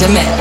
the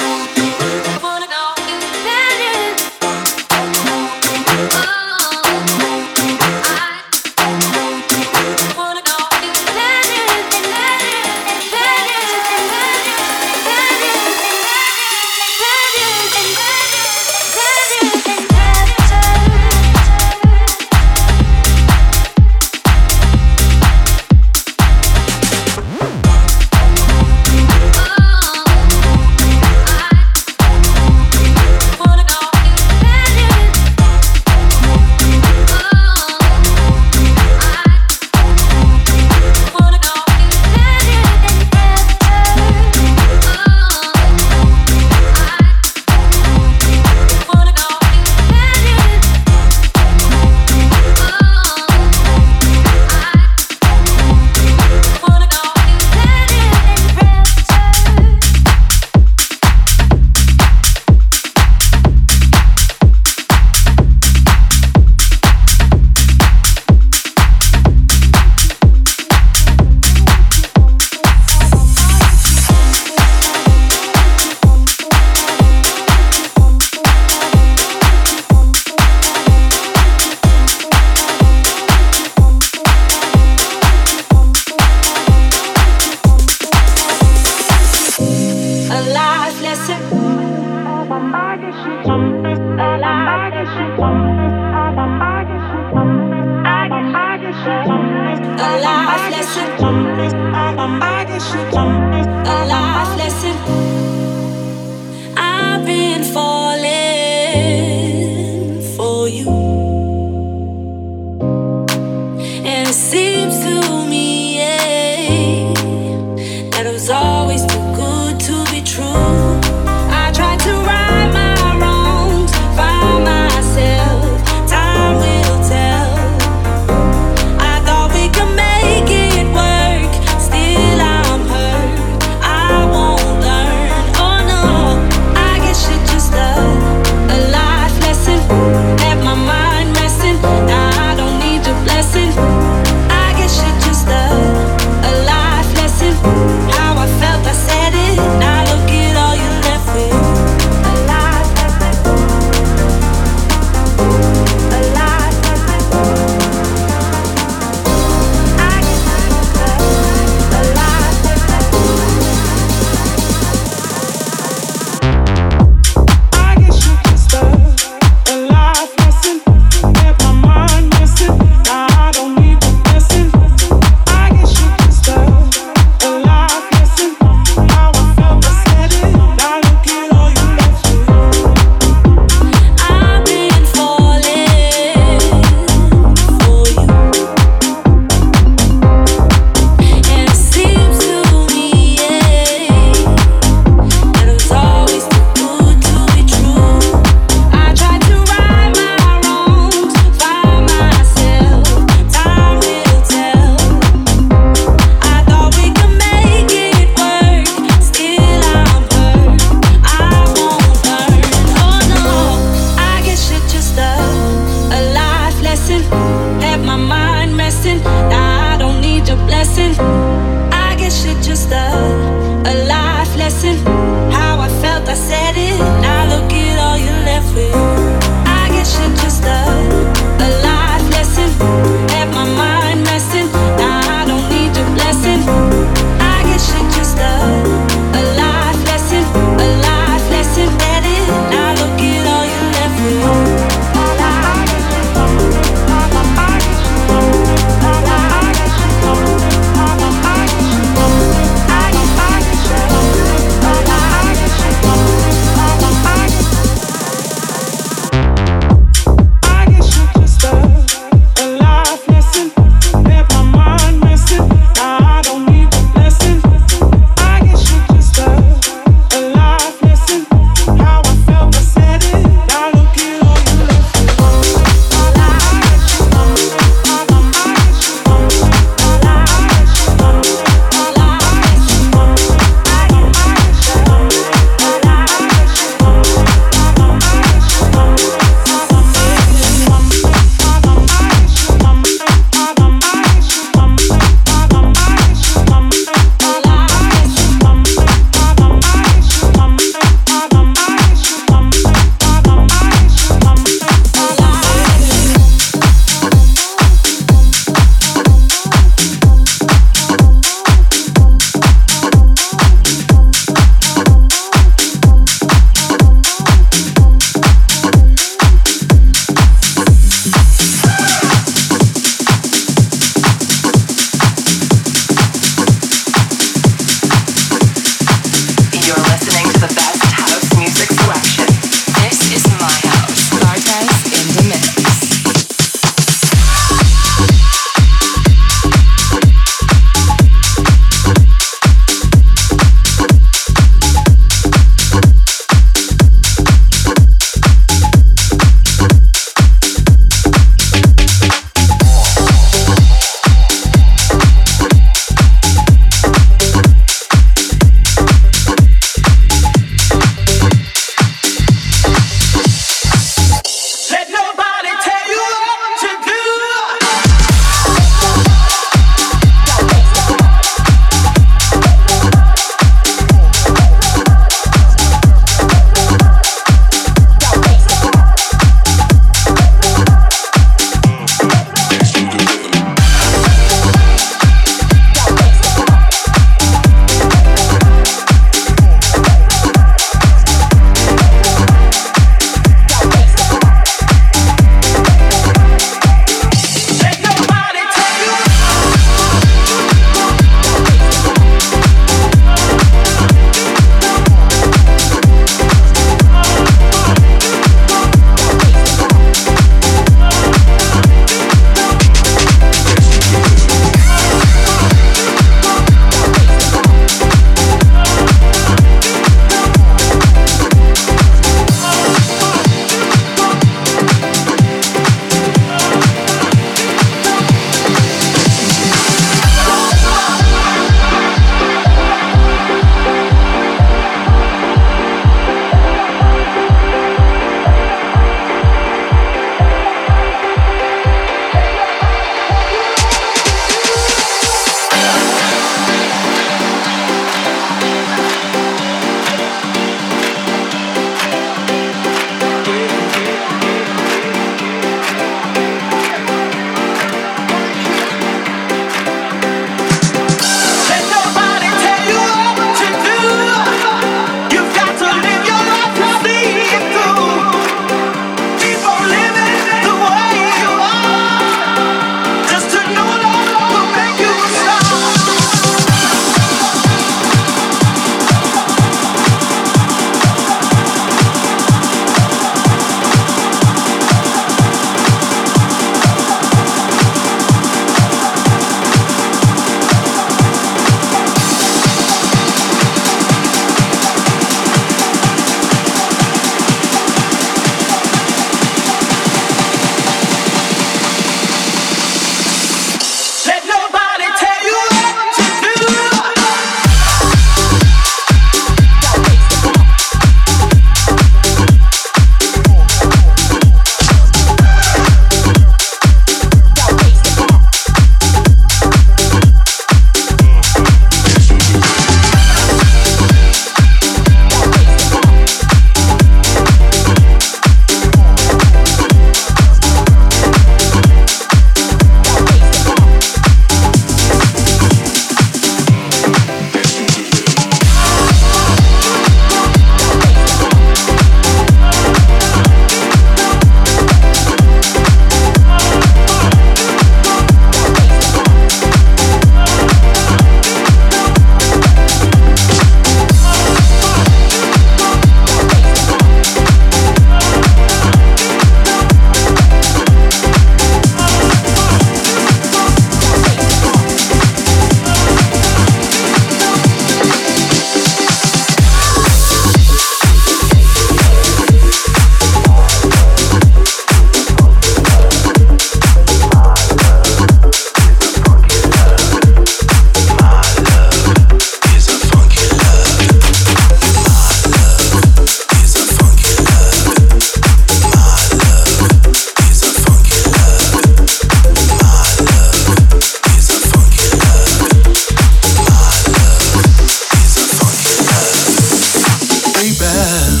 bell.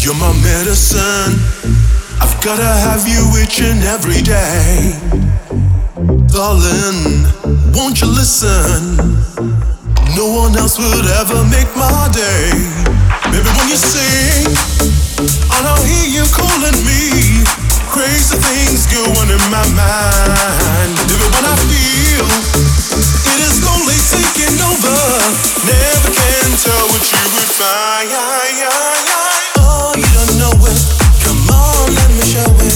You're my medicine. I've gotta have you each and every day. Darling, won't you listen? No one else would ever make my day. Maybe when you sing, I'll hear you calling me crazy things going in my mind. Living what I feel, it is slowly taking over. Never can tell what you would find. Oh, you don't know it. Come on, let me show it.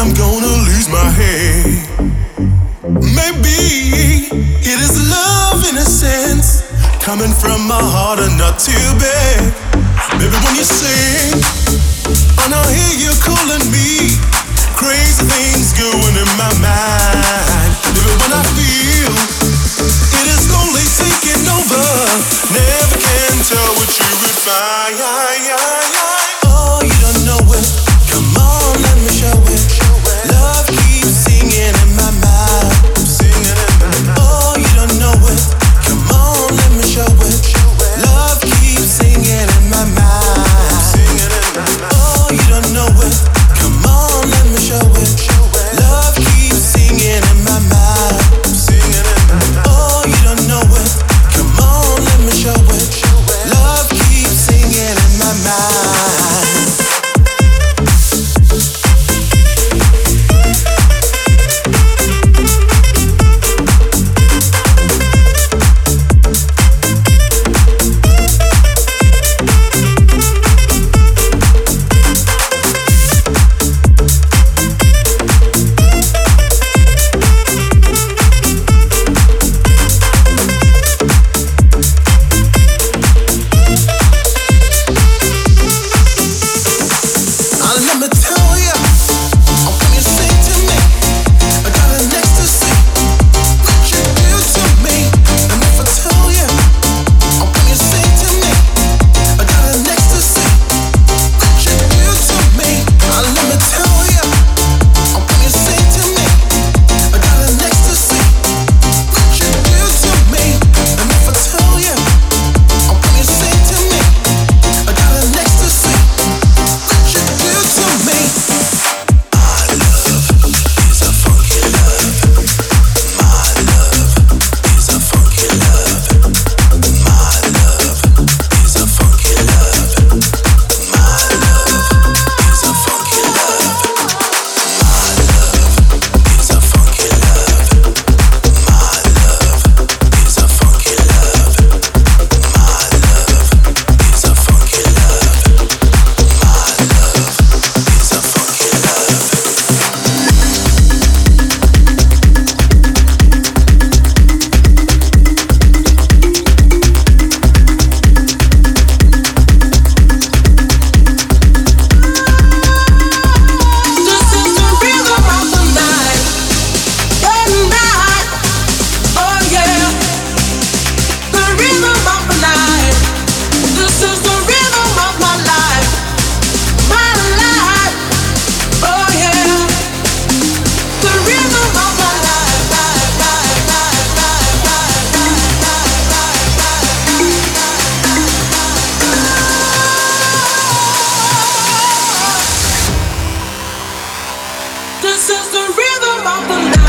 I'm going This is the rhythm of the night.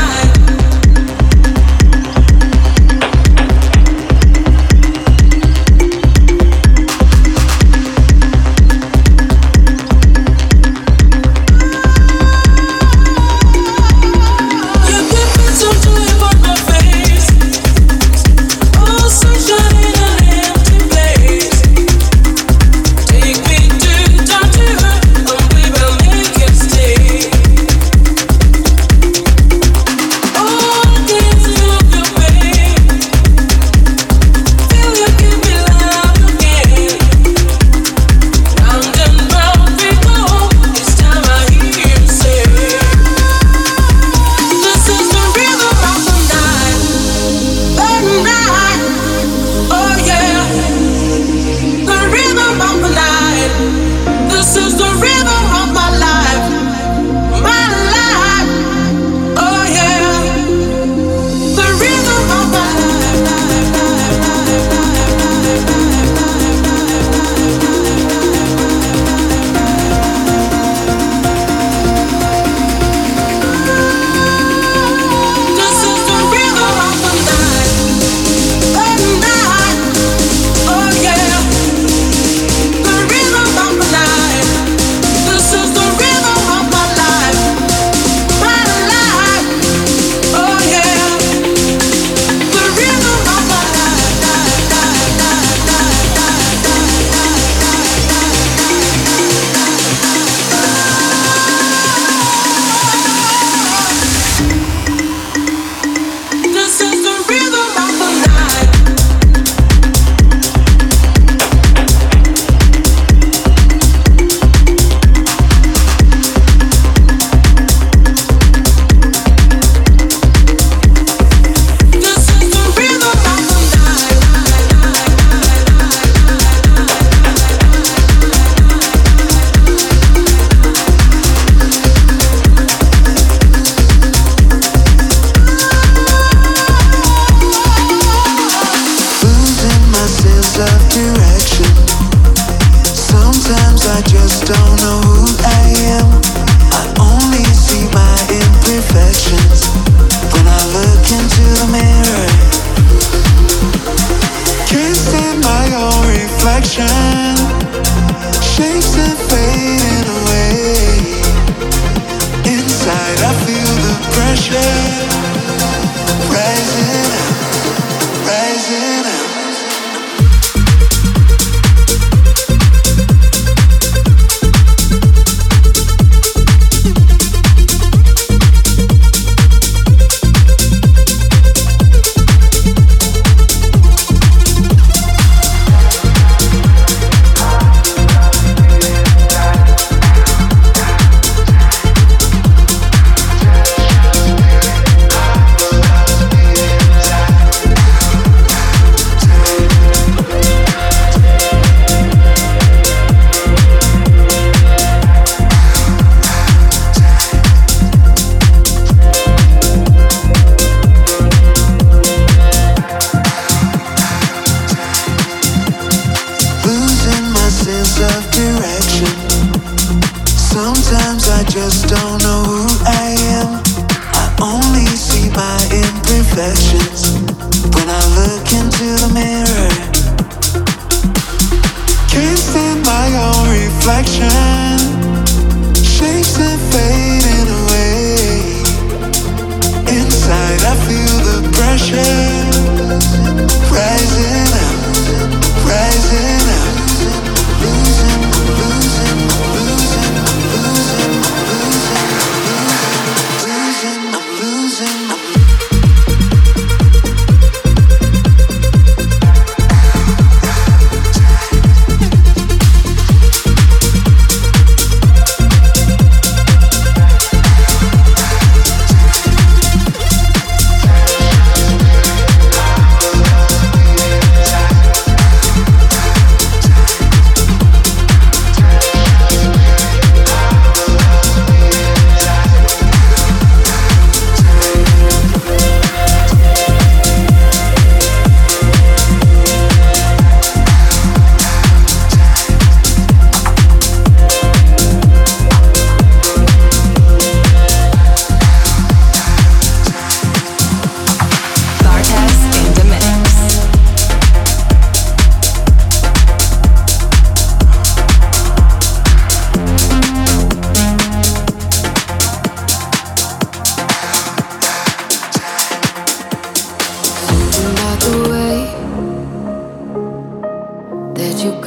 Yeah.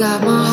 got my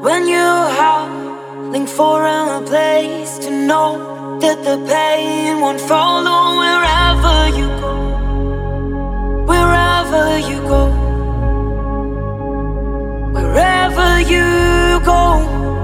When you're howling for a place to know that the pain won't follow wherever you go, wherever you go, wherever you go.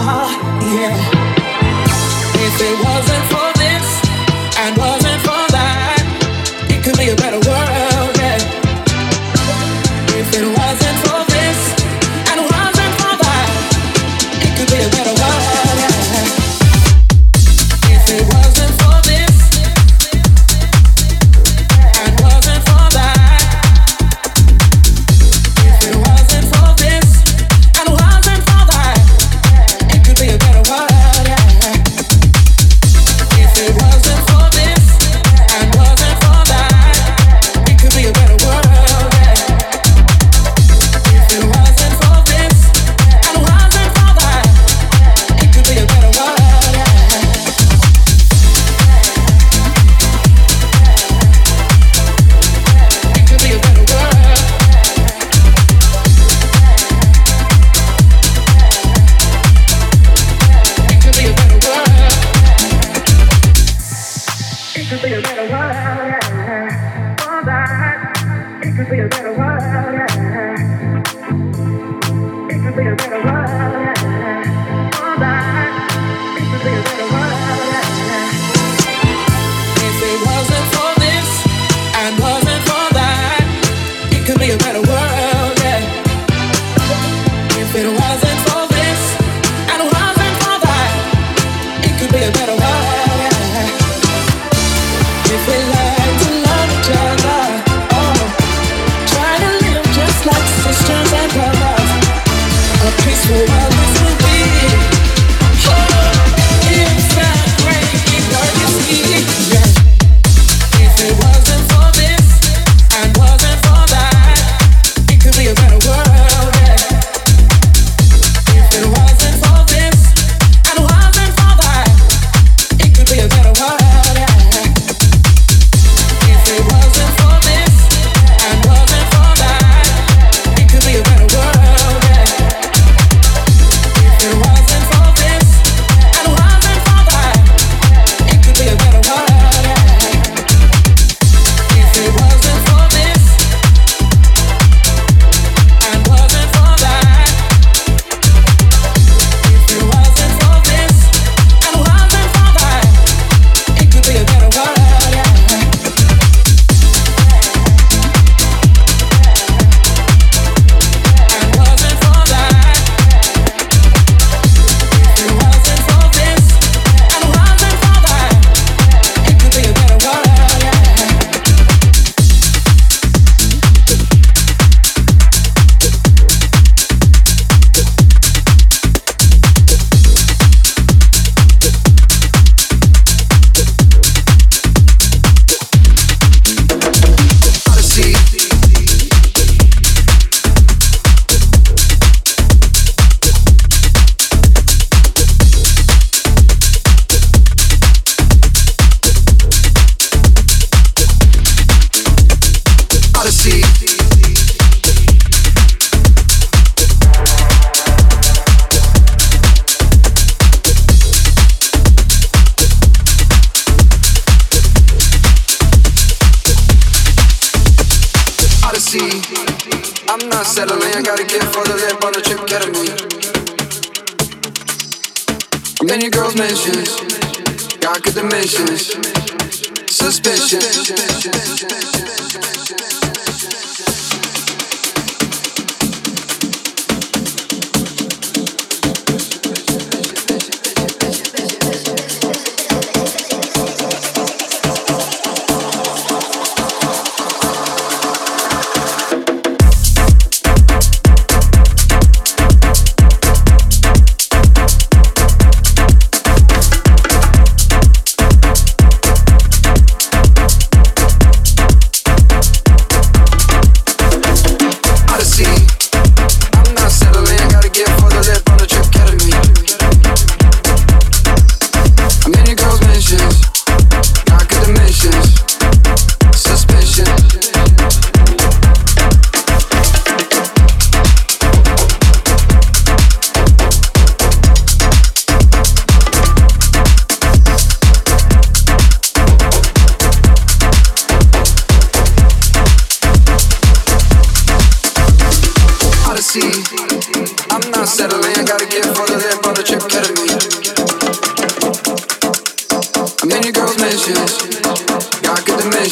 What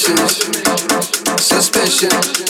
good suspicion.